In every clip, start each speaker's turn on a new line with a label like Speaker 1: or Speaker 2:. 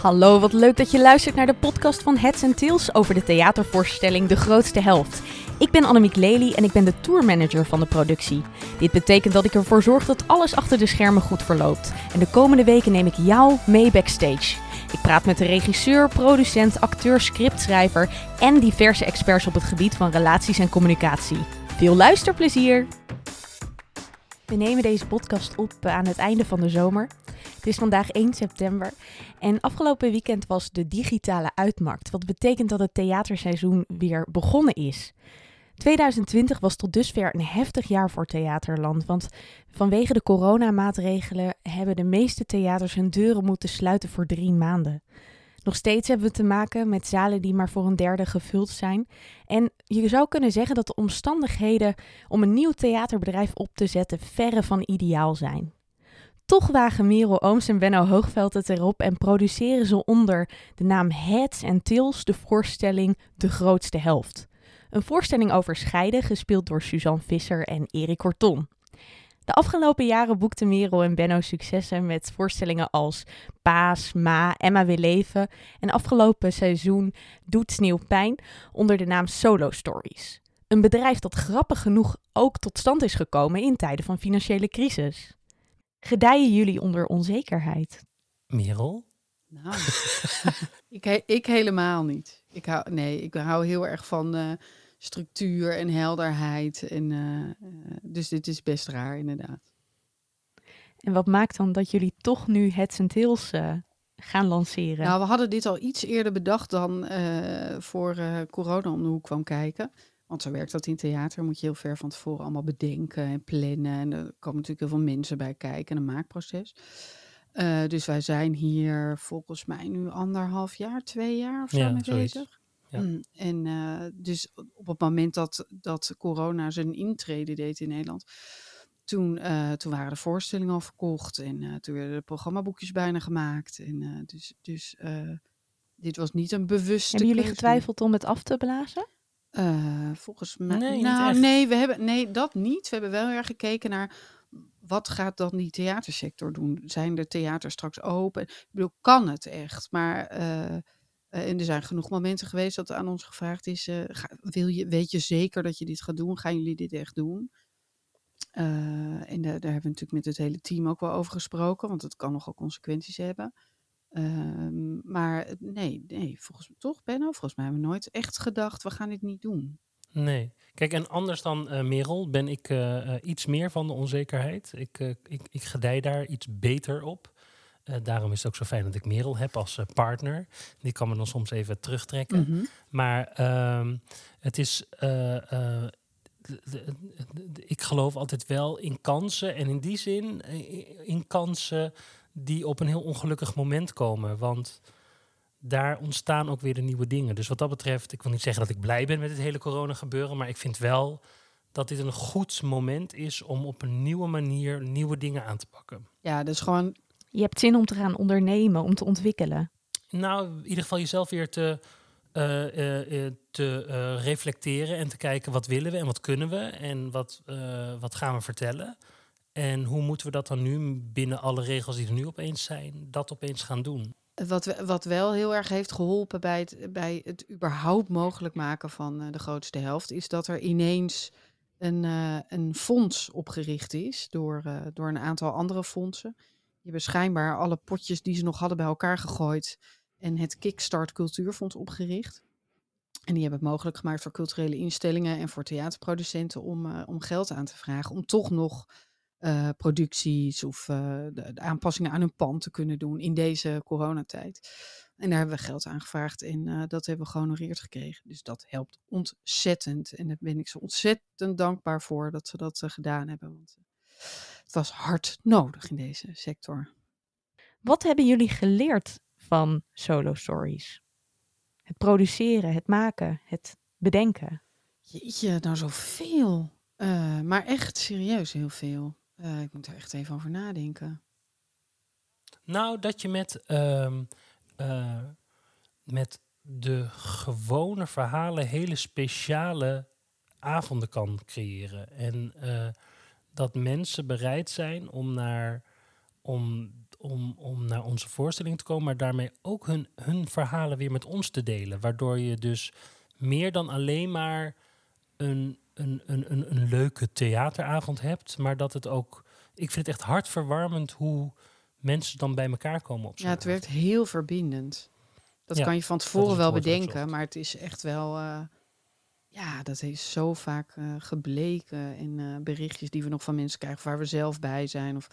Speaker 1: Hallo, wat leuk dat je luistert naar de podcast van Heads and Tails over de theatervoorstelling De Grootste Helft. Ik ben Annemiek Lely en ik ben de tourmanager van de productie. Dit betekent dat ik ervoor zorg dat alles achter de schermen goed verloopt. En de komende weken neem ik jou mee backstage. Ik praat met de regisseur, producent, acteur, scriptschrijver en diverse experts op het gebied van relaties en communicatie. Veel luisterplezier! We nemen deze podcast op aan het einde van de zomer. Het is vandaag 1 september en afgelopen weekend was de digitale uitmarkt. Wat betekent dat het theaterseizoen weer begonnen is. 2020 was tot dusver een heftig jaar voor theaterland, want vanwege de coronamaatregelen hebben de meeste theaters hun deuren moeten sluiten voor drie maanden. Nog steeds hebben we te maken met zalen die maar voor een derde gevuld zijn. En je zou kunnen zeggen dat de omstandigheden om een nieuw theaterbedrijf op te zetten verre van ideaal zijn. Toch wagen Merel Ooms en Benno Hoogveld het erop en produceren ze onder de naam Heads and Tails de voorstelling De Grootste Helft. Een voorstelling over scheiden, gespeeld door Suzanne Visser en Erik Corton. De afgelopen jaren boekten Merel en Benno successen met voorstellingen als Paas, Ma, Emma wil leven en afgelopen seizoen Doet Sneeuw Pijn onder de naam Solo Stories. Een bedrijf dat grappig genoeg ook tot stand is gekomen in tijden van financiële crisis. Gedijen jullie onder onzekerheid?
Speaker 2: Merel?
Speaker 3: Nou, ik, ik helemaal niet. Ik hou, nee, ik hou heel erg van uh, structuur en helderheid. En, uh, dus dit is best raar, inderdaad.
Speaker 1: En wat maakt dan dat jullie toch nu Heads and Tails gaan lanceren?
Speaker 3: Nou, we hadden dit al iets eerder bedacht dan voor corona om de hoek kwam kijken. Want zo werkt dat in theater. Moet je heel ver van tevoren allemaal bedenken en plannen. En er komen natuurlijk heel veel mensen bij kijken, een maakproces. Uh, dus wij zijn hier volgens mij nu anderhalf jaar, twee jaar of zo
Speaker 2: ja,
Speaker 3: mee
Speaker 2: zoiets.
Speaker 3: bezig.
Speaker 2: Ja.
Speaker 3: Mm, en uh, dus op het moment dat, dat corona zijn intrede deed in Nederland, toen, uh, toen waren de voorstellingen al verkocht en toen werden de programmaboekjes bijna gemaakt. En dus dus dit was niet een bewuste.
Speaker 1: Hebben jullie getwijfeld om het af te blazen?
Speaker 3: Uh, volgens mij.
Speaker 2: Nee, niet
Speaker 3: nou,
Speaker 2: echt.
Speaker 3: nee, we hebben, nee, dat niet. We hebben wel heel erg gekeken naar wat gaat dan die theatersector doen? Zijn de theaters straks open? Ik bedoel, kan het echt? Maar uh, uh, en er zijn genoeg momenten geweest dat aan ons gevraagd is: uh, ga, wil je, weet je zeker dat je dit gaat doen? Gaan jullie dit echt doen? en daar, daar hebben we natuurlijk met het hele team ook wel over gesproken, want het kan nogal consequenties hebben. Um, maar nee, nee, volgens mij toch, Benno, volgens mij hebben we nooit echt gedacht, we gaan dit niet doen.
Speaker 2: Nee. Kijk, en anders dan uh, Merel ben ik uh, uh, iets meer van de onzekerheid. Ik, ik, ik gedij daar iets beter op. daarom is het ook zo fijn dat ik Merel heb als partner. Die kan me dan soms even terugtrekken.
Speaker 3: Mhm.
Speaker 2: Mm -hmm. Maar het is ik geloof altijd wel in kansen. En in die zin, in kansen die op een heel ongelukkig moment komen. Want daar ontstaan ook weer de nieuwe dingen. Dus wat dat betreft, ik wil niet zeggen dat ik blij ben met het hele corona gebeuren. Maar ik vind wel dat dit een goed moment is om op een nieuwe manier nieuwe dingen aan te pakken.
Speaker 3: Ja, dus gewoon.
Speaker 1: Je hebt zin om te gaan ondernemen, om te ontwikkelen.
Speaker 2: Nou, in ieder geval jezelf weer te, uh, uh, te uh, reflecteren en te kijken wat willen we en wat kunnen we en wat, wat gaan we vertellen. En hoe moeten we dat dan nu binnen alle regels die er nu opeens zijn, dat opeens gaan doen?
Speaker 3: Wat, wat wel heel erg heeft geholpen bij het, bij het überhaupt mogelijk maken van uh, de grootste helft, is dat er ineens een, uh, een fonds opgericht is door, uh, door een aantal andere fondsen. Die hebben schijnbaar alle potjes die ze nog hadden bij elkaar gegooid en het Kickstart Cultuurfonds opgericht. En die hebben het mogelijk gemaakt voor culturele instellingen en voor theaterproducenten om, om geld aan te vragen. Om toch nog uh, producties of uh, de, de, aanpassingen aan hun pand te kunnen doen in deze coronatijd. En daar hebben we geld aan gevraagd en uh, dat hebben we gehonoreerd gekregen. Dus dat helpt ontzettend. En daar ben ik ze ontzettend dankbaar voor dat ze dat gedaan hebben. Want het was hard nodig in deze sector.
Speaker 1: Wat hebben jullie geleerd van Solo Stories? Het produceren, het maken, het bedenken.
Speaker 3: Jeetje, nou zoveel. Uh, maar echt serieus heel veel. Uh, ik moet er echt even over nadenken.
Speaker 2: Nou, dat je met, uh, uh, met de gewone verhalen hele speciale avonden kan creëren. En uh, dat mensen bereid zijn om naar om, om, om naar onze voorstelling te komen, maar daarmee ook hun, hun verhalen weer met ons te delen. Waardoor je dus meer dan alleen maar een, een, een, een, een leuke theateravond hebt, maar dat het ook. Ik vind het echt hartverwarmend hoe mensen dan bij elkaar komen op
Speaker 3: Ja, het werkt heel verbindend. Dat
Speaker 2: Ja,
Speaker 3: kan je van tevoren wel bedenken, maar het is echt wel. eh, ja, dat is zo vaak eh, gebleken in eh, berichtjes die we nog van mensen krijgen, waar we zelf bij zijn. Of,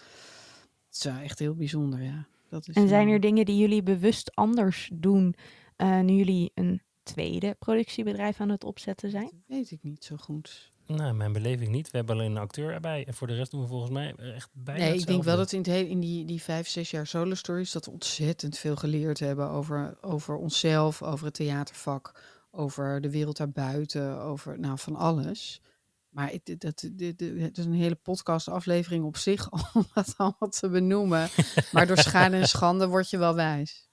Speaker 3: het is echt heel bijzonder, ja. Dat is
Speaker 1: En zijn
Speaker 3: wel-
Speaker 1: er dingen die jullie bewust anders doen eh, nu jullie een tweede productiebedrijf aan het opzetten zijn?
Speaker 3: Dat weet ik niet zo goed.
Speaker 2: Nou, mijn beleving niet. We hebben alleen een acteur erbij. En voor de rest doen we volgens mij echt bijna
Speaker 3: Nee, ik denk wel dat in, het hele, in die, die vijf, zes jaar solo stories dat we ontzettend veel geleerd hebben over, over onszelf, over het theatervak, over de wereld daarbuiten, over nou, van alles. Maar het, dat, dat, dit- dit- het is een hele podcastaflevering op zich om dat allemaal te benoemen. Maar door schade en schande word je wel wijs.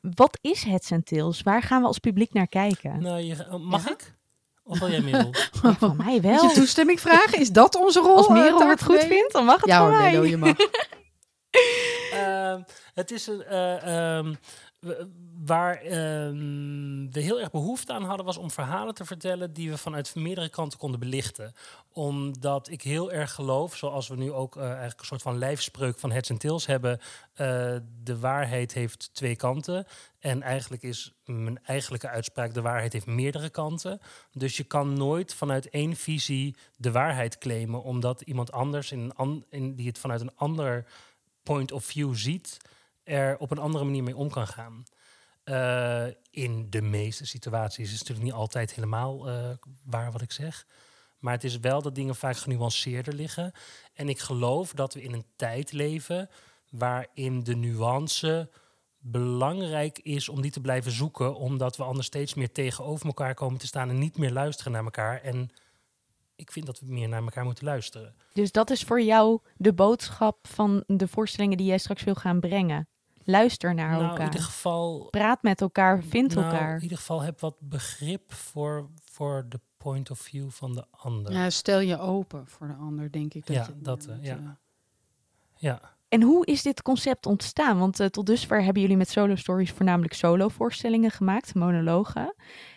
Speaker 1: Wat is Heads and Tails? Waar gaan we als publiek naar kijken?
Speaker 2: Nou, je, oh, mag
Speaker 3: Ja?
Speaker 2: ik? Of wil jij middel?
Speaker 1: Ja, van mij
Speaker 3: Moet
Speaker 1: wel.
Speaker 3: je toestemming vragen? Is dat onze rol?
Speaker 1: Als
Speaker 3: eh,
Speaker 1: Merel het goed vindt, dan mag het
Speaker 3: Ja
Speaker 1: van
Speaker 3: hoor,
Speaker 1: mij.
Speaker 3: Je mag.
Speaker 2: Ehm, het is een. eh, ehm, waar ehm, we heel erg behoefte aan hadden, was om verhalen te vertellen die we vanuit meerdere kanten konden belichten. Omdat ik heel erg geloof, zoals we nu ook eh, eigenlijk een soort van lijfspreuk van Heads and Tails hebben. eh, de waarheid heeft twee kanten. En eigenlijk is mijn eigenlijke uitspraak: de waarheid heeft meerdere kanten. Dus je kan nooit vanuit één visie de waarheid claimen, omdat iemand anders in, die het vanuit een ander point of view ziet, er op een andere manier mee om kan gaan. Eh, in de meeste situaties is het natuurlijk niet altijd helemaal eh, waar wat ik zeg. Maar het is wel dat dingen vaak genuanceerder liggen. En ik geloof dat we in een tijd leven waarin de nuance belangrijk is om die te blijven zoeken, omdat we anders steeds meer tegenover elkaar komen te staan en niet meer luisteren naar elkaar. En ik vind dat we meer naar elkaar moeten luisteren.
Speaker 1: Dus dat is voor jou de boodschap van de voorstellingen die jij straks wil gaan brengen. Luister naar
Speaker 2: nou, in
Speaker 1: elkaar.
Speaker 2: ieder geval
Speaker 1: Praat met elkaar, vind
Speaker 2: Nou,
Speaker 1: elkaar.
Speaker 2: In ieder geval heb wat begrip voor, voor de point of view van de ander. Ja.
Speaker 3: Ja, stel je open voor de ander, denk ik. Dat
Speaker 2: Ja, dat, eh,
Speaker 3: moet,
Speaker 2: ja.
Speaker 3: eh,
Speaker 1: En hoe is dit concept ontstaan? Want eh, tot dusver hebben jullie met Solo Stories voornamelijk solo-voorstellingen gemaakt, monologen.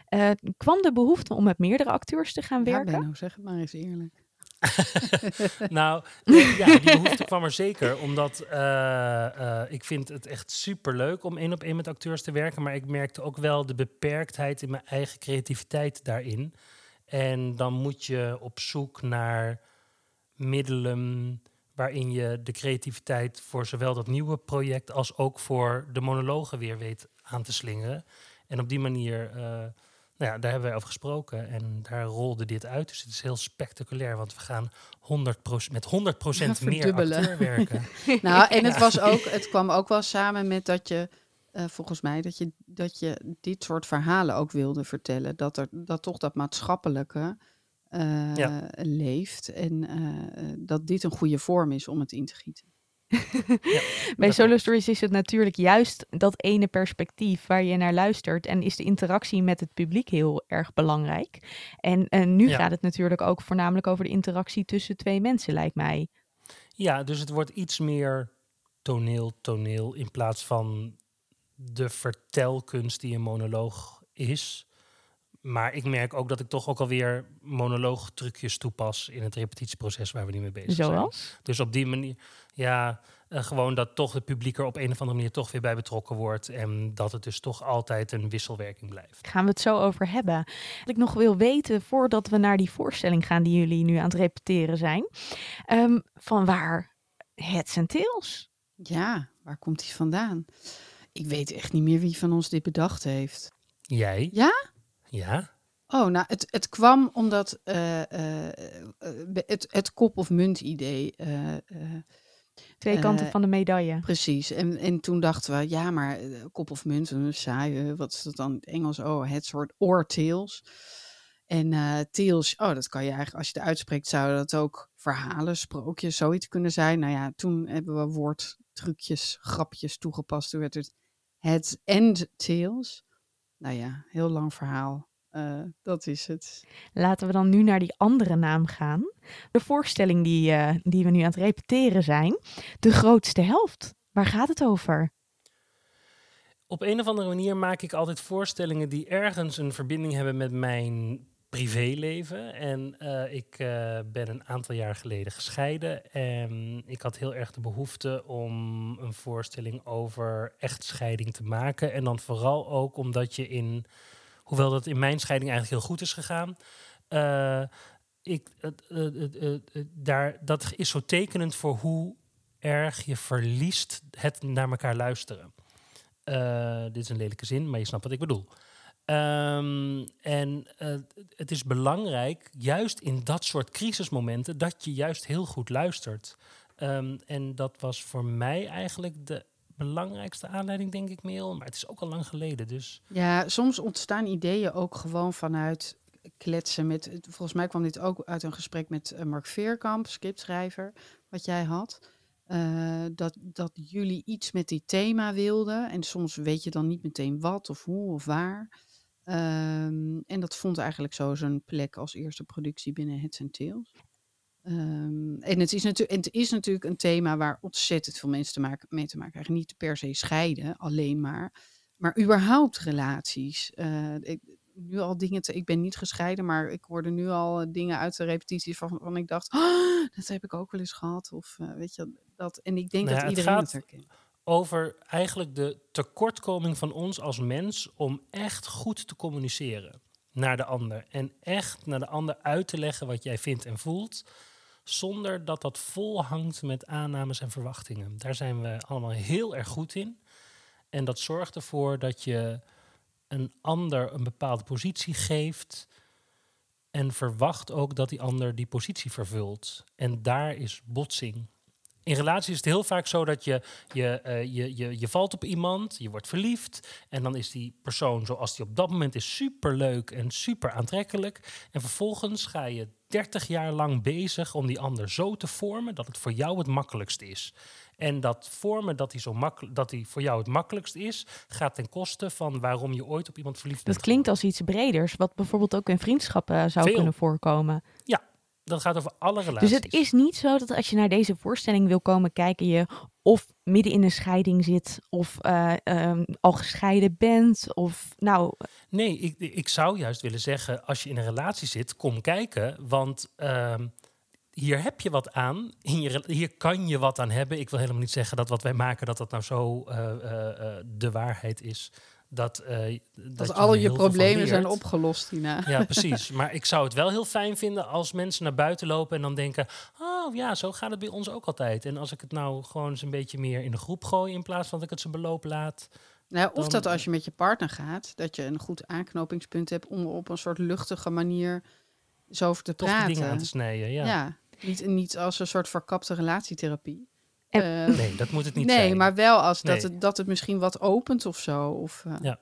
Speaker 1: Eh, kwam de behoefte om met meerdere acteurs te gaan
Speaker 3: Ja,
Speaker 1: werken?
Speaker 3: Benno, zeg het maar eens eerlijk.
Speaker 2: nou, ja, die behoefte kwam er zeker. Omdat eh, eh, ik vind het echt superleuk om één op één met acteurs te werken. Maar ik merkte ook wel de beperktheid in mijn eigen creativiteit daarin. En dan moet je op zoek naar middelen waarin je de creativiteit voor zowel dat nieuwe project als ook voor de monologen weer weet aan te slingeren. En op die manier, eh, nou ja, daar hebben wij over gesproken en daar rolde dit uit. Dus het is heel spectaculair, want we gaan 100 met 100%
Speaker 3: Ja,
Speaker 2: meer acteur werken.
Speaker 3: Nou, en het, was ook, het kwam ook wel samen met dat je, eh, volgens mij, dat je, dat je dit soort verhalen ook wilde vertellen. Dat, er, dat toch dat maatschappelijke eh,
Speaker 2: Ja.
Speaker 3: leeft. En eh, dat dit een goede vorm is om het in te gieten.
Speaker 1: Bij Solo. Stories is het natuurlijk juist dat ene perspectief waar je naar luistert. En is de interactie met het publiek heel erg belangrijk. En, en nu
Speaker 2: Ja.
Speaker 1: gaat het natuurlijk ook voornamelijk over de interactie tussen twee mensen, lijkt mij.
Speaker 2: Ja, dus het wordt iets meer toneel, toneel in plaats van de vertelkunst die een monoloog is. Maar ik merk ook dat ik toch ook alweer monoloogtrucjes toepas in het repetitieproces waar we nu mee bezig zijn.
Speaker 1: Zoals?
Speaker 2: Dus op die manier, ja, eh, gewoon dat toch het publiek er op een of andere manier toch weer bij betrokken wordt. En dat het dus toch altijd een wisselwerking blijft.
Speaker 1: Gaan we het zo over hebben. Wat ik nog wil weten, voordat we naar die voorstelling gaan die jullie nu aan het repeteren zijn. ehm, van waar Heads and Tails?
Speaker 3: Ja, waar komt die vandaan? Ik weet echt niet meer wie van ons dit bedacht heeft.
Speaker 2: Jij?
Speaker 3: Ja?
Speaker 2: Ja?
Speaker 3: Oh, nou, het, het kwam omdat eh, eh, eh, het, het kop of munt idee. eh, eh,
Speaker 1: Twee kanten van de medaille.
Speaker 3: precies. En, en toen dachten we, ja, maar kop of munt, saai, wat is dat dan in het Engels? Oh, het soort or tails. En eh tails, oh, dat kan je eigenlijk, als je het uitspreekt, zou dat ook verhalen, sprookjes, zoiets kunnen zijn. Nou ja, toen hebben we woordtrucjes, grapjes toegepast. Toen werd het het and tails. Nou ja, heel lang verhaal. Uh, dat is het.
Speaker 1: Laten we dan nu naar die andere naam gaan. De voorstelling die, uh, die we nu aan het repeteren zijn. De grootste helft. Waar gaat het over?
Speaker 2: Op een of andere manier maak ik altijd voorstellingen die ergens een verbinding hebben met mijn privéleven. En uh, ik uh, ben een aantal jaar geleden gescheiden. En ik had heel erg de behoefte om een voorstelling over echtscheiding te maken. En dan vooral ook omdat je in, hoewel dat in mijn scheiding eigenlijk heel goed is gegaan. Uh, ik, daar, dat is zo tekenend voor hoe erg je verliest het naar elkaar luisteren. dit is een lelijke zin, maar je snapt wat ik bedoel. Um, en uh, het is belangrijk, juist in dat soort crisismomenten, dat je juist heel goed luistert. Um, en dat was voor mij eigenlijk de belangrijkste aanleiding, denk ik, Meel. Maar het is ook al lang geleden, dus...
Speaker 3: Ja, soms ontstaan ideeën ook gewoon vanuit kletsen met... Volgens mij kwam dit ook uit een gesprek met uh, Mark Veerkamp, scriptschrijver, wat jij had. Uh, dat, dat jullie iets met die thema wilden. En soms weet je dan niet meteen wat of hoe of waar. Um, en dat vond eigenlijk zo zijn plek als eerste productie binnen Heads and Tails. Um, en, het is en het is natuurlijk een thema waar ontzettend veel mensen te maken, mee te maken krijgen. Niet per se scheiden, alleen maar. Maar überhaupt relaties. Uh, ik, nu al dingen te, ik ben niet gescheiden, maar ik hoorde nu al uh, dingen uit de repetities van, van ik dacht, oh, dat heb ik ook wel eens gehad. Of uh, weet je, dat. En ik denk nou dat iedereen het, gaat, het herkent
Speaker 2: over eigenlijk de tekortkoming van ons als mens om echt goed te communiceren naar de ander. En echt naar de ander uit te leggen wat jij vindt en voelt. Zonder dat dat vol hangt met aannames en verwachtingen. Daar zijn we allemaal heel erg goed in. En dat zorgt ervoor dat je een ander een bepaalde positie geeft. En verwacht ook dat die ander die positie vervult. En daar is botsing in relaties is het heel vaak zo dat je, je, uh, je, je, je valt op iemand, je wordt verliefd. En dan is die persoon zoals die op dat moment is super leuk en super aantrekkelijk. En vervolgens ga je 30 jaar lang bezig om die ander zo te vormen dat het voor jou het makkelijkst is. En dat vormen dat hij, zo makkelijk, dat hij voor jou het makkelijkst is, gaat ten koste van waarom je ooit op iemand verliefd bent.
Speaker 1: Dat klinkt als iets breders, wat bijvoorbeeld ook in vriendschappen zou kunnen voorkomen.
Speaker 2: Ja, dat gaat over alle relaties.
Speaker 1: Dus het is niet zo dat als je naar deze voorstelling wil komen kijken, je of midden in een scheiding zit, of uh, um, al gescheiden bent, of nou.
Speaker 2: Nee, ik, ik zou juist willen zeggen, als je in een relatie zit, kom kijken, want uh, hier heb je wat aan. Hier, hier kan je wat aan hebben. Ik wil helemaal niet zeggen dat wat wij maken, dat dat nou zo uh, de waarheid is dat, uh,
Speaker 3: dat, dat al je problemen zijn opgelost, Tina.
Speaker 2: Ja, precies. Maar ik zou het wel heel fijn vinden als mensen naar buiten lopen en dan denken: Oh ja, zo gaat het bij ons ook altijd. En als ik het nou gewoon eens een beetje meer in de groep gooi in plaats van dat ik het ze beloop laat.
Speaker 3: Nou, of dat als je met je partner gaat, dat je een goed aanknopingspunt hebt om op een soort luchtige manier zo over te praten.
Speaker 2: dingen aan te snijden, ja.
Speaker 3: ja niet, niet als een soort verkapte relatietherapie.
Speaker 2: Uh, nee, dat moet het niet
Speaker 3: nee,
Speaker 2: zijn.
Speaker 3: Nee, maar wel als dat, het, dat het misschien wat opent of zo. Of, uh,
Speaker 2: ja.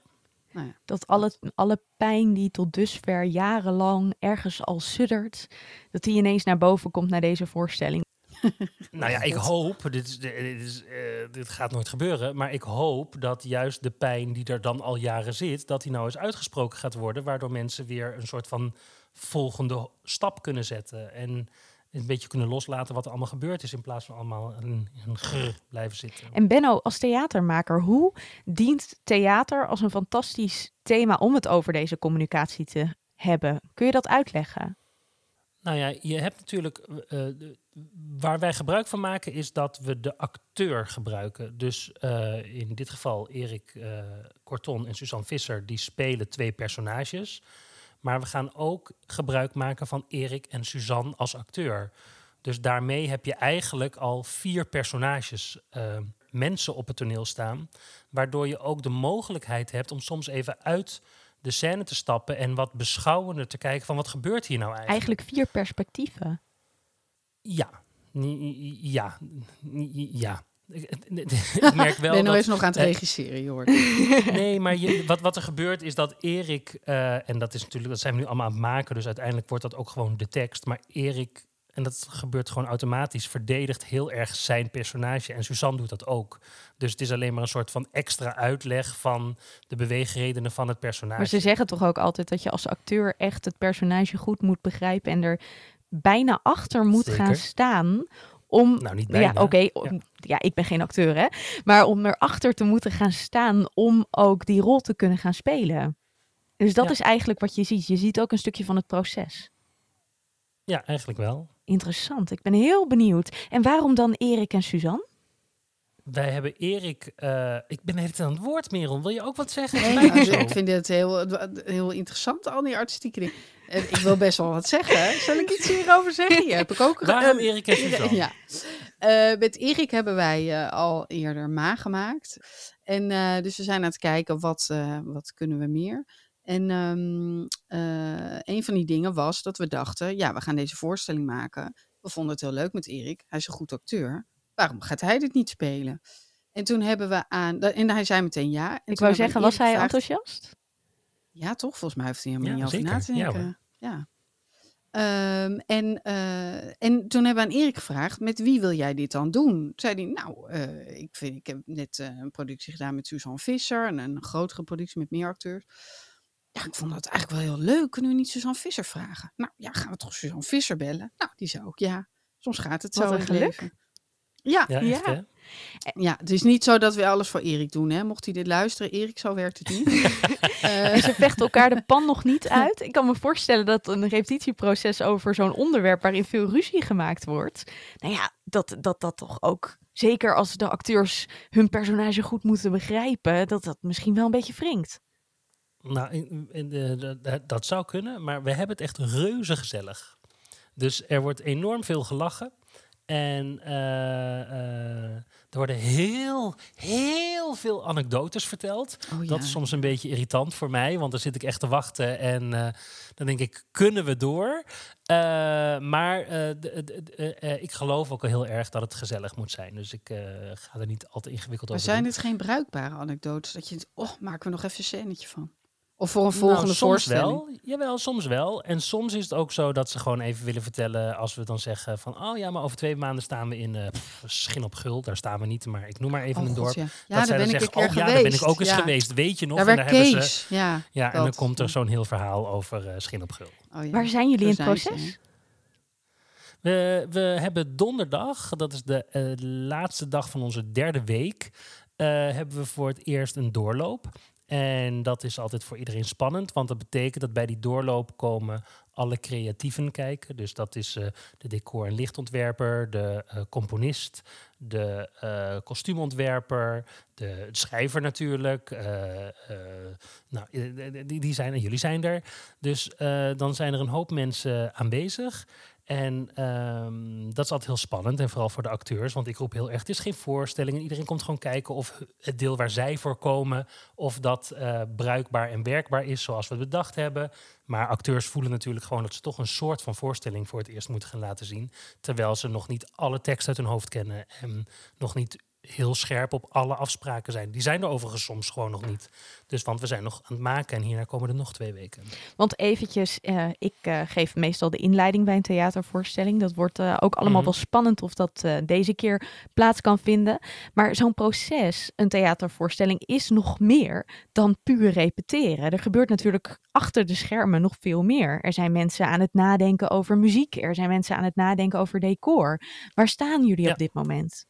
Speaker 1: Nou ja. Dat alle, alle pijn die tot dusver jarenlang ergens al suddert, dat die ineens naar boven komt naar deze voorstelling.
Speaker 2: nou ja, ik hoop, dit, is, dit, is, uh, dit gaat nooit gebeuren, maar ik hoop dat juist de pijn die er dan al jaren zit, dat die nou eens uitgesproken gaat worden, waardoor mensen weer een soort van volgende stap kunnen zetten. En een beetje kunnen loslaten wat er allemaal gebeurd is, in plaats van allemaal een, een grr blijven zitten.
Speaker 1: En Benno, als theatermaker, hoe dient theater als een fantastisch thema om het over deze communicatie te hebben? Kun je dat uitleggen?
Speaker 2: Nou ja, je hebt natuurlijk. Uh, waar wij gebruik van maken is dat we de acteur gebruiken. Dus uh, in dit geval Erik uh, Corton en Suzanne Visser, die spelen twee personages. Maar we gaan ook gebruik maken van Erik en Suzanne als acteur. Dus daarmee heb je eigenlijk al vier personages, uh, mensen op het toneel staan. Waardoor je ook de mogelijkheid hebt om soms even uit de scène te stappen en wat beschouwender te kijken van wat gebeurt hier nou eigenlijk.
Speaker 1: Eigenlijk vier perspectieven.
Speaker 2: Ja, ja, ja. ik merk wel.
Speaker 3: Ben nou eens nog aan het regisseren, je hoort.
Speaker 2: nee, maar je, wat, wat er gebeurt is dat Erik, uh, en dat is natuurlijk, dat zijn we nu allemaal aan het maken, dus uiteindelijk wordt dat ook gewoon de tekst. Maar Erik en dat gebeurt gewoon automatisch, verdedigt heel erg zijn personage. En Suzanne doet dat ook. Dus het is alleen maar een soort van extra uitleg van de beweegredenen van het personage.
Speaker 1: Maar ze zeggen toch ook altijd dat je als acteur echt het personage goed moet begrijpen en er bijna achter moet gaan staan om
Speaker 2: Nou, niet
Speaker 1: ja,
Speaker 2: bijna.
Speaker 1: oké, om- ja. Ik ben geen acteur, hè, maar om erachter te moeten gaan staan om ook die rol te kunnen gaan spelen. Dus dat
Speaker 2: Ja.
Speaker 1: is eigenlijk wat je ziet. Je ziet ook een stukje van het proces.
Speaker 2: Ja, eigenlijk wel.
Speaker 1: Interessant. Ik ben heel benieuwd. En waarom dan Erik en Suzanne?
Speaker 2: Wij hebben Erik... eh, ik ben tijd aan het woord, Merel. Wil je ook wat zeggen?
Speaker 3: Nee, nou,
Speaker 2: zo.
Speaker 3: ik vind het heel, heel interessant, al die artistieke dingen. En ik wil best wel wat zeggen. hè. Zal ik iets hierover zeggen? Hier heb ik ook...
Speaker 2: Waarom Erik en Suzanne?
Speaker 3: Ja. Eh, met Erik hebben wij eh, al eerder Ma gemaakt. En eh, dus we zijn aan het kijken wat, eh, wat kunnen we meer. En ehm, eh, een van die dingen was dat we dachten, ja, we gaan deze voorstelling maken. We vonden het heel leuk met Erik. Hij is een goed acteur. Waarom gaat hij dit niet spelen? En toen hebben we aan, en hij zei meteen ja. En
Speaker 1: Ik wou zeggen, was hij
Speaker 3: gevraagd-
Speaker 1: enthousiast?
Speaker 3: ja, toch? Volgens mij heeft hij helemaal
Speaker 2: Ja,
Speaker 3: niet over na te denken. Ja. Ehm, en, eh, en toen hebben we aan Erik gevraagd, met wie wil jij dit dan doen? Zei hij, nou, eh, ik, vind, ik heb net eh, een productie gedaan met Suzanne Visser. En een grotere productie met meer acteurs. Ja, ik vond dat eigenlijk wel heel leuk. Kunnen we niet Suzanne Visser vragen? Nou, ja, gaan we toch Suzanne Visser bellen? Nou, die zei ook ja. Soms gaat het
Speaker 1: Wat
Speaker 3: zo
Speaker 1: een
Speaker 3: in het leven. Ja,
Speaker 2: Ja,
Speaker 1: Ja.
Speaker 2: echt?
Speaker 3: Ja, het is niet zo dat we alles voor Erik doen. Hè? Mocht hij dit luisteren, Erik, zo werkt het niet. Eh,
Speaker 1: ze vechten elkaar de pan nog niet uit. Ik kan me voorstellen dat een repetitieproces over zo'n onderwerp waarin veel ruzie gemaakt wordt. Nou ja, dat dat, dat toch ook, zeker als de acteurs hun personage goed moeten begrijpen, dat dat misschien wel een beetje wringt.
Speaker 2: Nou, in- in de- de- de- dat zou kunnen, maar we hebben het echt reuze gezellig. Dus er wordt enorm veel gelachen. En eh, eh, er worden heel, heel veel anekdotes verteld.
Speaker 3: oh,
Speaker 2: Dat is soms een beetje irritant voor mij, want dan zit ik echt te wachten en eh, dan denk ik, kunnen we door? Maar ik geloof ook wel heel erg dat het gezellig moet zijn. Dus ik ga er niet al te ingewikkeld
Speaker 3: Maar
Speaker 2: over
Speaker 3: zijn
Speaker 2: doen.
Speaker 3: dit geen bruikbare anekdotes? Dat je, denkt, oh, maken we nog even een scènetje van? Of voor een
Speaker 2: Nou,
Speaker 3: volgende
Speaker 2: soms
Speaker 3: voorstelling?
Speaker 2: wel. Jawel, soms wel. En soms is het ook zo dat ze gewoon even willen vertellen als we dan zeggen van oh ja, maar over twee maanden staan we in eh pff, Schin op Gul. Daar staan we niet, maar ik noem maar even
Speaker 3: Oh,
Speaker 2: een
Speaker 3: God,
Speaker 2: dorp.
Speaker 3: ja. Ja,
Speaker 2: dat
Speaker 3: daar
Speaker 2: zij dan zeggen,
Speaker 3: keer
Speaker 2: oh ja,
Speaker 3: geweest.
Speaker 2: daar ben ik ook eens
Speaker 3: ja.
Speaker 2: geweest. Weet je nog?
Speaker 3: Daar
Speaker 2: en
Speaker 3: werd
Speaker 2: daar hebben
Speaker 3: Kees.
Speaker 2: ze.
Speaker 3: Ja,
Speaker 2: Ja, en dan komt er zo'n heel verhaal over eh Schin op Gul.
Speaker 3: Oh, ja.
Speaker 1: Waar zijn jullie in het
Speaker 3: ze,
Speaker 1: proces?
Speaker 2: We, we hebben donderdag, dat is de eh, laatste dag van onze derde week, eh, hebben we voor het eerst een doorloop. En dat is altijd voor iedereen spannend, want dat betekent dat bij die doorloop komen alle creatieven kijken. Dus dat is eh, de decor- en lichtontwerper, de eh, componist, de eh, kostuumontwerper, de schrijver natuurlijk. nou, die, die zijn en jullie zijn er. Dus dan zijn er een hoop mensen aanwezig. En ehm, dat is altijd heel spannend. En vooral voor de acteurs. Want ik roep heel erg, het is geen voorstelling. En iedereen komt gewoon kijken of het deel waar zij voor komen... of dat eh, bruikbaar en werkbaar is zoals we het bedacht hebben. Maar acteurs voelen natuurlijk gewoon dat ze toch een soort van voorstelling... voor het eerst moeten gaan laten zien. Terwijl ze nog niet alle tekst uit hun hoofd kennen. En nog niet heel scherp op alle afspraken zijn. Die zijn er overigens soms gewoon nog niet. Dus want we zijn nog aan het maken en hierna komen er nog twee weken.
Speaker 1: Want eventjes, eh, ik eh, geef meestal de inleiding bij een theatervoorstelling. Dat wordt eh, ook allemaal
Speaker 2: Mhm.
Speaker 1: wel spannend of dat deze keer plaats kan vinden. Maar zo'n proces, een theatervoorstelling, is nog meer dan puur repeteren. Er gebeurt natuurlijk achter de schermen nog veel meer. Er zijn mensen aan het nadenken over muziek. Er zijn mensen aan het nadenken over decor. Waar staan jullie
Speaker 2: Ja.
Speaker 1: op dit moment?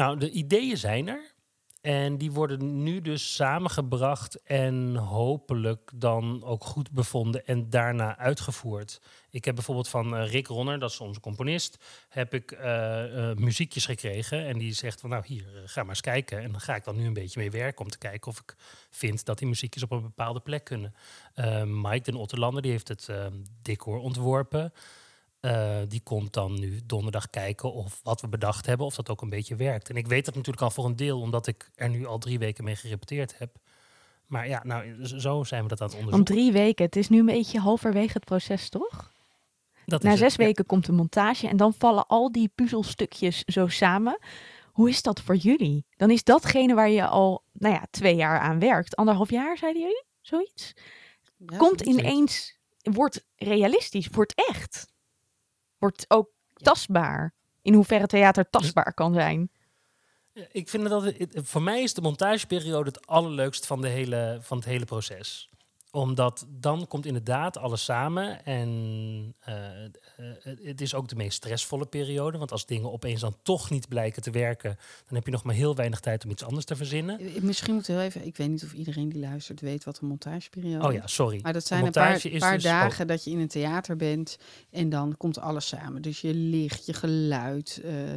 Speaker 2: Nou, de ideeën zijn er. En die worden nu dus samengebracht en hopelijk dan ook goed bevonden en daarna uitgevoerd. Ik heb bijvoorbeeld van eh, Rick Ronner, dat is onze componist, heb ik eh, eh, muziekjes gekregen. En die zegt van nou hier, ga maar eens kijken. En dan ga ik dan nu een beetje mee werken om te kijken of ik vind dat die muziekjes op een bepaalde plek kunnen. Mike den Otterlander, die heeft het decor ontworpen. Eh, die komt dan nu donderdag kijken of wat we bedacht hebben, of dat ook een beetje werkt. En ik weet dat natuurlijk al voor een deel, omdat ik er nu al drie weken mee gerepeteerd heb. Maar ja, nou, zo zijn we dat aan het onderzoeken.
Speaker 1: drie weken, het is nu een beetje halverwege het proces, toch?
Speaker 2: Dat
Speaker 1: Na
Speaker 2: is
Speaker 1: zes
Speaker 2: het, ja.
Speaker 1: weken komt de montage en dan vallen al die puzzelstukjes zo samen. Hoe is dat voor jullie? Dan is datgene waar je al, nou ja, twee jaar aan werkt. Anderhalf jaar, zeiden jullie? Zoiets?
Speaker 3: Ja,
Speaker 1: Komt
Speaker 3: zoiets.
Speaker 1: ineens, wordt realistisch, wordt echt. Wordt ook tastbaar. In hoeverre theater tastbaar kan zijn.
Speaker 2: Ik vind dat het, voor mij is de montageperiode het allerleukst van, de hele, van het hele proces omdat dan komt inderdaad alles samen. En eh, eh, het is ook de meest stressvolle periode. Want als dingen opeens dan toch niet blijken te werken, dan heb je nog maar heel weinig tijd om iets anders te verzinnen.
Speaker 3: Eh, misschien moet heel even. Ik weet niet of iedereen die luistert weet wat een montageperiode
Speaker 2: is. Oh ja, sorry.
Speaker 3: Maar dat zijn een paar, paar dus dagen dat je in een theater bent en dan komt alles samen. Dus je licht, je geluid. Uh,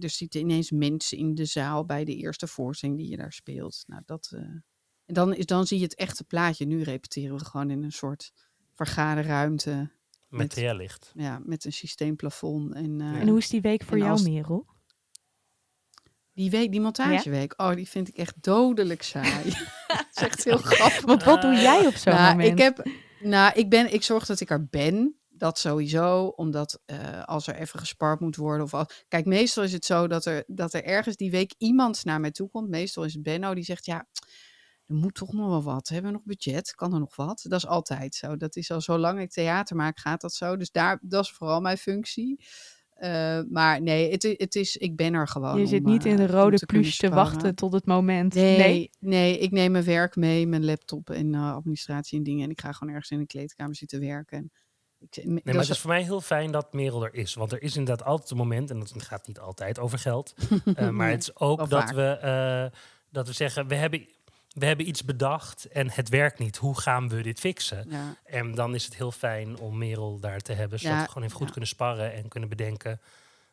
Speaker 3: er zitten ineens mensen in de zaal bij de eerste voorstelling die je daar speelt. Nou, dat. Dan, is, dan zie je het echte plaatje. Nu repeteren we gewoon in een soort vergaderruimte.
Speaker 2: Met, met licht.
Speaker 3: Ja, met een systeemplafond. En, uh,
Speaker 1: en hoe is die week voor jou, Merel?
Speaker 3: Die week, die montageweek, oh, die vind ik echt dodelijk saai. dat is echt heel grappig.
Speaker 1: Want wat doe jij op zo'n
Speaker 3: nou,
Speaker 1: moment?
Speaker 3: Ik, heb, nou, ik, ben, ik zorg dat ik er ben. Dat sowieso, omdat uh, als er even gespart moet worden. Of al, kijk, meestal is het zo dat er, dat er ergens die week iemand naar mij toe komt. Meestal is het Benno die zegt, ja, er moet toch nog wel wat. Hebben we nog budget? Kan er nog wat? Dat is altijd zo. Dat is al zolang ik theater maak, gaat dat zo. Dus daar, dat is vooral mijn functie. Uh, maar nee, het, het, is, ik ben er gewoon.
Speaker 1: Je zit niet in de rode pluche te wachten tot het moment.
Speaker 3: Nee, nee, nee, ik neem mijn werk mee, mijn laptop en uh, administratie en dingen. En ik ga gewoon ergens in een kleedkamer zitten werken. En
Speaker 2: ik, nee, maar het is voor mij heel fijn dat Merel er is. Want er is inderdaad altijd een moment, en dat gaat niet altijd over geld. uh, maar het is ook dat we, dat we zeggen, we hebben we hebben iets bedacht en het werkt niet. Hoe gaan we dit fixen? Ja. En dan is het heel fijn om Merel daar te hebben, zodat we gewoon even goed kunnen sparren en kunnen bedenken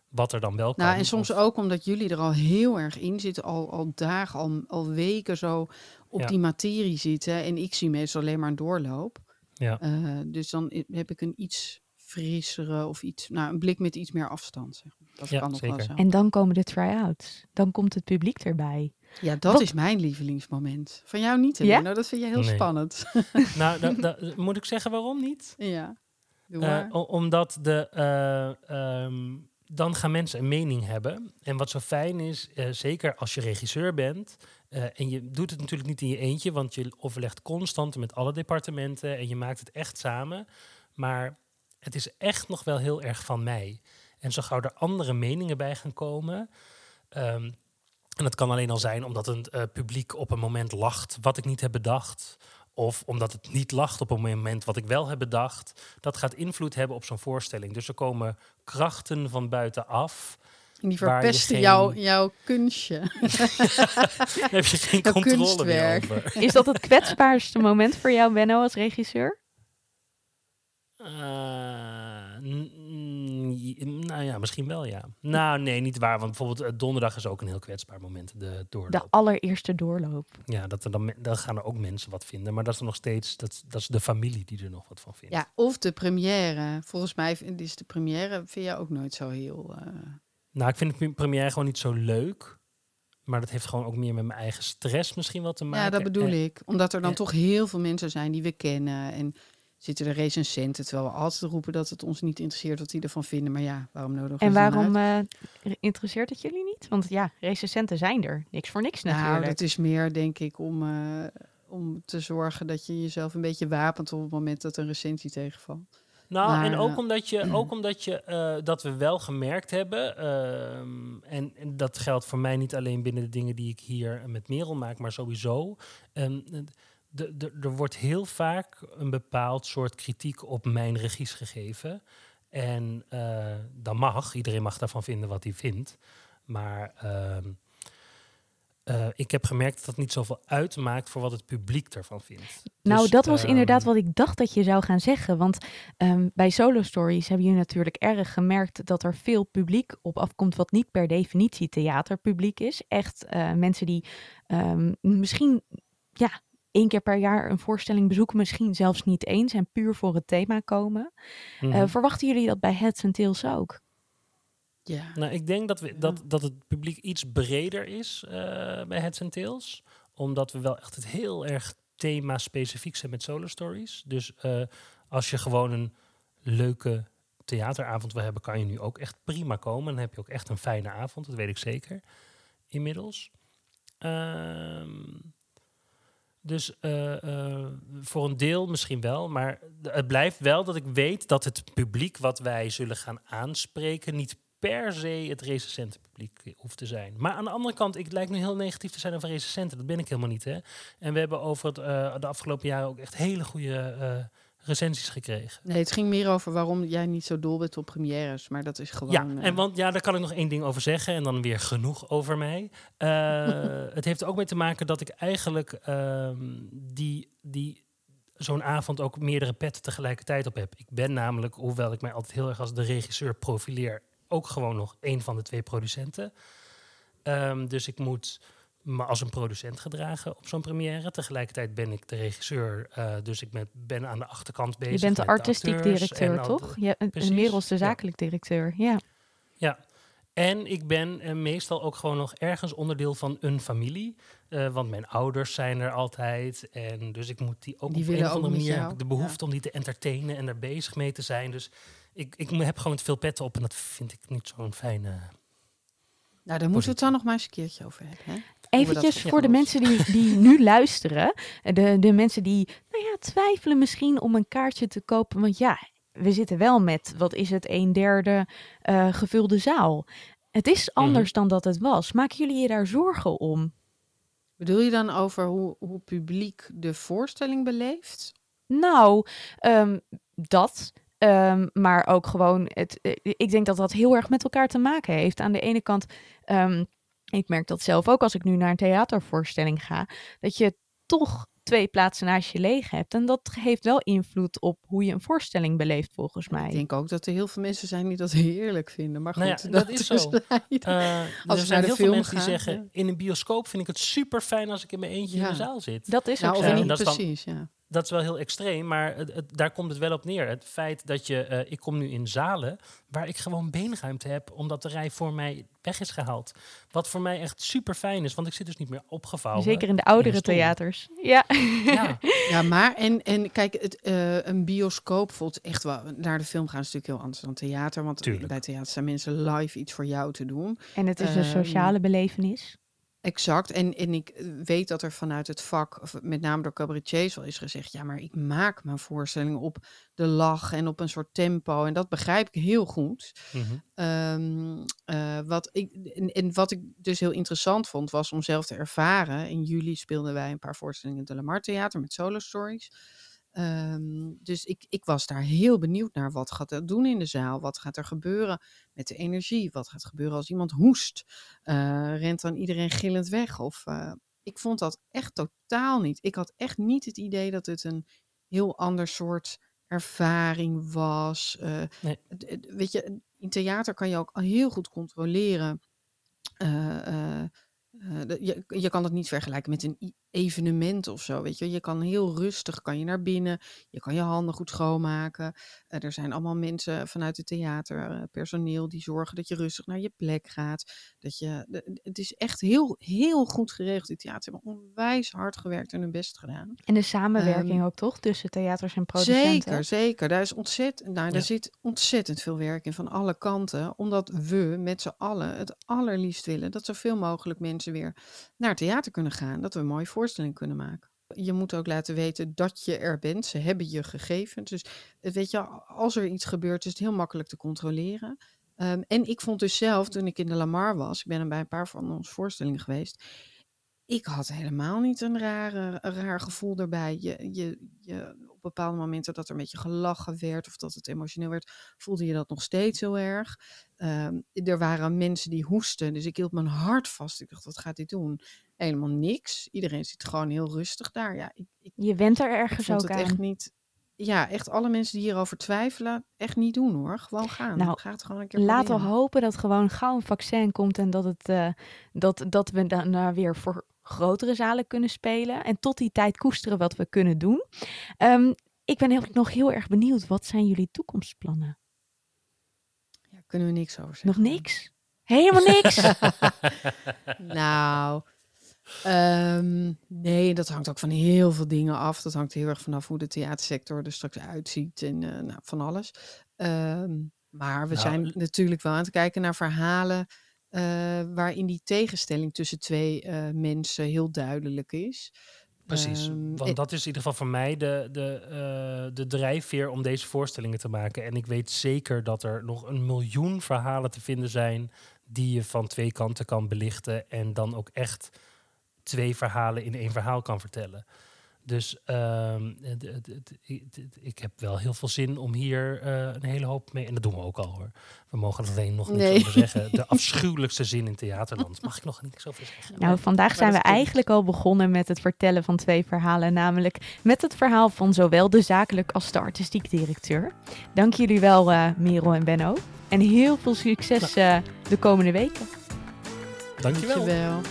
Speaker 2: wat er dan wel kan.
Speaker 3: Nou, en soms ook omdat jullie er al heel erg in zitten, al, al dagen, al, al weken zo op die materie zitten. En ik zie meestal alleen maar een doorloop. Ja. Uh, dus dan heb ik een iets frissere of iets, nou, een blik met iets meer afstand. Zeg. Dat
Speaker 2: ja, kan nog zeker. wel zo.
Speaker 1: En dan komen de try-outs. Dan komt het publiek erbij.
Speaker 3: Ja, dat is mijn lievelingsmoment. Van jou niet, Ja? Nou, dat vind je heel spannend.
Speaker 2: nou, moet ik zeggen waarom niet?
Speaker 3: Ja.
Speaker 2: Uh, omdat de, uh, um, dan gaan mensen een mening hebben. En wat zo fijn is, uh, zeker als je regisseur bent, en je doet het natuurlijk niet in je eentje, want je overlegt constant met alle departementen en je maakt het echt samen. Maar het is echt nog wel heel erg van mij. En zo gauw er andere meningen bij gaan komen. Um, en dat kan alleen al zijn omdat een uh, publiek op een moment lacht wat ik niet heb bedacht. Of omdat het niet lacht op een moment wat ik wel heb bedacht. Dat gaat invloed hebben op zo'n voorstelling. Dus er komen krachten van buitenaf.
Speaker 3: En die verpesten geen... jouw, jouw kunstje.
Speaker 2: Daar heb je geen controle meer over.
Speaker 1: Is dat het kwetsbaarste moment voor jou, Benno, als regisseur?
Speaker 2: Uh, nou ja, misschien wel ja. Nou nee, niet waar. Want bijvoorbeeld uh, donderdag is ook een heel kwetsbaar moment. De doorloop.
Speaker 1: De allereerste doorloop.
Speaker 2: Ja, dat er dan, dan gaan er ook mensen wat vinden. Maar dat is er nog steeds, dat, dat is de familie die er nog wat van vindt.
Speaker 3: Ja, of de première. Volgens mij is de première, vind je ook nooit zo heel... Uh...
Speaker 2: Nou, ik vind de première gewoon niet zo leuk. Maar dat heeft gewoon ook meer met mijn eigen stress misschien wel te maken.
Speaker 3: Ja, dat bedoel ik. Omdat er dan toch heel veel mensen zijn die we kennen. En zitten de recensenten, terwijl we altijd roepen dat het ons niet interesseert wat die ervan vinden. Maar ja, waarom nodig
Speaker 1: En waarom uh, interesseert het jullie niet? Want ja, recensenten zijn er. Niks voor niks nou, natuurlijk.
Speaker 3: Nou, het is meer denk ik om, uh, om te zorgen dat je jezelf een beetje wapent op het moment dat een recensie tegenvalt.
Speaker 2: Nou, en ook omdat je, ook omdat je uh, dat we wel gemerkt hebben, ehm, en, en, dat geldt voor mij niet alleen binnen de dingen die ik hier met Merel maak, maar sowieso. Um, de, er wordt heel vaak een bepaald soort kritiek op mijn regies gegeven. En uh, dan mag, iedereen mag daarvan vinden wat hij vindt. Maar uh, uh, ik heb gemerkt dat dat niet zoveel uitmaakt voor wat het publiek ervan vindt.
Speaker 1: Nou, dus, dat was inderdaad ehm, wat ik dacht dat je zou gaan zeggen. Want um, bij Solo Stories hebben jullie natuurlijk erg gemerkt dat er veel publiek op afkomt, wat niet per definitie theaterpubliek is. Echt uh, mensen die um, misschien ja, één keer per jaar een voorstelling bezoeken, misschien zelfs niet eens en puur voor het thema komen. Mm -hmm. uh, verwachten jullie dat bij Heads and Tails ook?
Speaker 2: Ja. Nou, ik denk dat, we, dat, dat het publiek iets breder is uh, bij Heads and Tails. Omdat we wel echt het heel erg thema-specifiek zijn met solo stories. Dus uh, als je gewoon een leuke theateravond wil hebben, kan je nu ook echt prima komen. Dan heb je ook echt een fijne avond, dat weet ik zeker inmiddels. Um, Dus eh, eh, voor een deel misschien wel, maar het blijft wel dat ik weet dat het publiek wat wij zullen gaan aanspreken niet per se het recensente publiek hoeft te zijn. Maar aan de andere kant, ik lijkt nu heel negatief te zijn over recensenten. Dat ben ik helemaal niet. Hè? En we hebben over het, uh, de afgelopen jaren ook echt hele goede recensies gekregen.
Speaker 3: Nee, het ging meer over waarom jij niet zo dol bent op premières. Maar dat is gewoon...
Speaker 2: Ja, en want ja, daar kan ik nog één ding over zeggen. En dan weer genoeg over mij. het heeft er ook mee te maken dat ik eigenlijk ehm, die... die zo'n avond ook meerdere petten tegelijkertijd op heb. Ik ben namelijk, hoewel ik mij altijd heel erg als de regisseur profileer, ook gewoon nog een van de twee producenten. Ehm, dus ik moet me als een producent gedragen op zo'n première. Tegelijkertijd ben ik de regisseur, uh, dus ik ben, ben, aan de achterkant bezig.
Speaker 1: Je bent de artistiek directeur, toch? Ja, en Merels de zakelijk directeur, ja.
Speaker 2: Ja, en ik ben uh, meestal ook gewoon nog ergens onderdeel van een familie. Uh, want mijn ouders zijn er altijd. En dus ik moet die ook die op een of andere manier de behoefte om die te entertainen en daar bezig mee te zijn. Dus ik, ik heb gewoon te veel petten op en dat vind ik niet zo'n fijne.
Speaker 3: Nou, daar moeten we het dan nog maar eens een keertje over hebben. Hè?
Speaker 1: Eventjes voor de mensen die, die nu luisteren. De, de mensen die nou ja, twijfelen misschien om een kaartje te kopen. Want ja, we zitten wel met, wat is het, een derde uh, gevulde zaal. Het is mhm. anders dan dat het was. Maken jullie je daar zorgen om?
Speaker 3: Bedoel je dan over hoe, hoe publiek de voorstelling beleeft?
Speaker 1: Nou, um, dat. Um, maar ook gewoon, het, uh, ik denk dat dat heel erg met elkaar te maken heeft. Aan de ene kant, um, ik merk dat zelf ook als ik nu naar een theatervoorstelling ga, dat je toch twee plaatsen naast je leeg hebt. En dat heeft wel invloed op hoe je een voorstelling beleeft, volgens mij.
Speaker 3: Ik denk ook dat er heel veel mensen zijn die dat heerlijk vinden. Maar
Speaker 2: nou
Speaker 3: goed,
Speaker 2: dat, dat, is zo. Uh, als er zijn heel veel mensen die zeggen, in een bioscoop vind ik het super fijn als ik in mijn eentje in de zaal zit.
Speaker 1: Dat is nou, ook zo.
Speaker 3: Niet precies, ja
Speaker 2: dat is wel heel extreem, maar het, daar komt het wel op neer. Het feit dat je, uh, ik kom nu in zalen waar ik gewoon beenruimte heb, omdat de rij voor mij weg is gehaald. Wat voor mij echt super fijn is, want ik zit dus niet meer opgevouwen.
Speaker 1: Zeker in de oudere theaters. Ja.
Speaker 3: ja. ja, maar en, en kijk, het, uh, een bioscoop voelt echt wel. Naar de film gaan is natuurlijk heel anders dan theater, want Tuurlijk. bij theater zijn mensen live iets voor jou te doen.
Speaker 1: En het is een ehm, sociale belevenis.
Speaker 3: Exact. En, en ik eh, weet dat er vanuit het vak, met name door cabaretiers, wel is gezegd: ja, maar ik maak mijn voorstelling op de lach en op een soort tempo. En dat begrijp ik heel goed. Mm wat ik, en, en, wat ik dus heel interessant vond, was om zelf te ervaren. In juli speelden wij een paar voorstellingen in het De Lamar Theater met solo stories. Um, dus ik, ik was daar heel benieuwd naar. Wat gaat er doen in de zaal? Wat gaat er gebeuren met de energie? Wat gaat gebeuren als iemand hoest? Uh, rent dan iedereen gillend weg? Of, uh, ik vond dat echt totaal niet. Ik had echt niet het idee dat het een heel ander soort ervaring was. Uh, nee. Weet je, in theater kan je ook heel goed controleren. je, je kan het niet vergelijken met een evenement of zo, weet je. Je kan heel rustig, kan je naar binnen, je kan je handen goed schoonmaken. Uh, er zijn allemaal mensen vanuit het theater, uh, personeel, die zorgen dat je rustig naar je plek gaat. Dat je, het is echt heel, heel goed geregeld. Die theater hebben onwijs hard gewerkt en hun best gedaan.
Speaker 1: En de samenwerking um, ook toch, tussen theaters en producenten?
Speaker 3: Zeker, zeker. Daar, is ontzettend, nou, daar zit ontzettend veel werk in van alle kanten. Omdat we met z'n allen het allerliefst willen dat zoveel mogelijk mensen weer naar theater kunnen gaan. Dat we mooi voorstelling kunnen maken. Je moet ook laten weten dat je er bent. Ze hebben je gegevens. Dus eh, weet je, als er iets gebeurt, is het heel makkelijk te controleren. Um, en ik vond dus zelf, toen ik in de Lamar was, ik ben er bij een paar van onze voorstellingen geweest. Ik had helemaal niet een, rare, een raar gevoel erbij. Je, je, je, op bepaalde momenten dat er een beetje gelachen werd of dat het emotioneel werd, voelde je dat nog steeds heel erg. Um, er waren mensen die hoesten, dus ik hield mijn hart vast. Ik dacht, wat gaat dit doen? Helemaal niks. Iedereen zit gewoon heel rustig daar. Ja, ik, ik,
Speaker 1: je went er ergens ook
Speaker 3: het
Speaker 1: aan.
Speaker 3: Echt niet, ja, echt alle mensen die hierover twijfelen, echt niet doen hoor. Gewoon gaan. Nou, Ga het gewoon een keer
Speaker 1: laten we hopen dat gewoon gauw een vaccin komt en dat, het, uh, dat, dat we dan weer voor grotere zalen kunnen spelen. En tot die tijd koesteren wat we kunnen doen. Um, ik ben heel, nog heel erg benieuwd. Wat zijn jullie toekomstplannen?
Speaker 3: Ja, kunnen we niks over zeggen.
Speaker 1: Nog niks? Helemaal niks?
Speaker 3: nou, Um, nee, dat hangt ook van heel veel dingen af. Dat hangt heel erg vanaf hoe de theatersector er straks uitziet en uh, nou, van alles. Um, maar we nou, zijn natuurlijk wel aan het kijken naar verhalen uh, waarin die tegenstelling tussen twee uh, mensen heel duidelijk is.
Speaker 2: Precies,
Speaker 3: Ehm,
Speaker 2: want dat is in ieder geval voor mij de, de, eh, de drijfveer om deze voorstellingen te maken. En ik weet zeker dat er nog een miljoen verhalen te vinden zijn die je van twee kanten kan belichten en dan ook echt twee verhalen in één verhaal kan vertellen. Dus ehm, ik heb wel heel veel zin om hier eh, een hele hoop mee. En dat doen we ook al hoor. We mogen er alleen nog niks
Speaker 3: Nee.
Speaker 2: over zeggen. De afschuwelijkste zin in theaterland. Mag ik nog niks over zeggen?
Speaker 1: Nou, vandaag
Speaker 3: maar
Speaker 1: zijn we eigenlijk al begonnen met het vertellen van twee verhalen. Namelijk met het verhaal van zowel de zakelijk als de artistiek directeur. Dank jullie wel, eh Merel en Benno. En heel veel succes eh, de komende weken.
Speaker 2: Dankjewel.
Speaker 3: Dankjewel.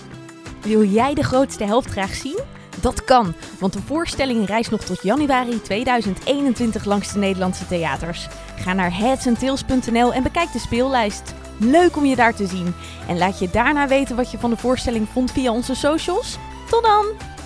Speaker 1: Wil jij de grootste helft graag zien? Dat kan, want de voorstelling reist nog tot januari 2021 langs de Nederlandse theaters. Ga naar headsandtails.nl en bekijk de speellijst. Leuk om je daar te zien. En laat je daarna weten wat je van de voorstelling vond via onze socials. Tot dan!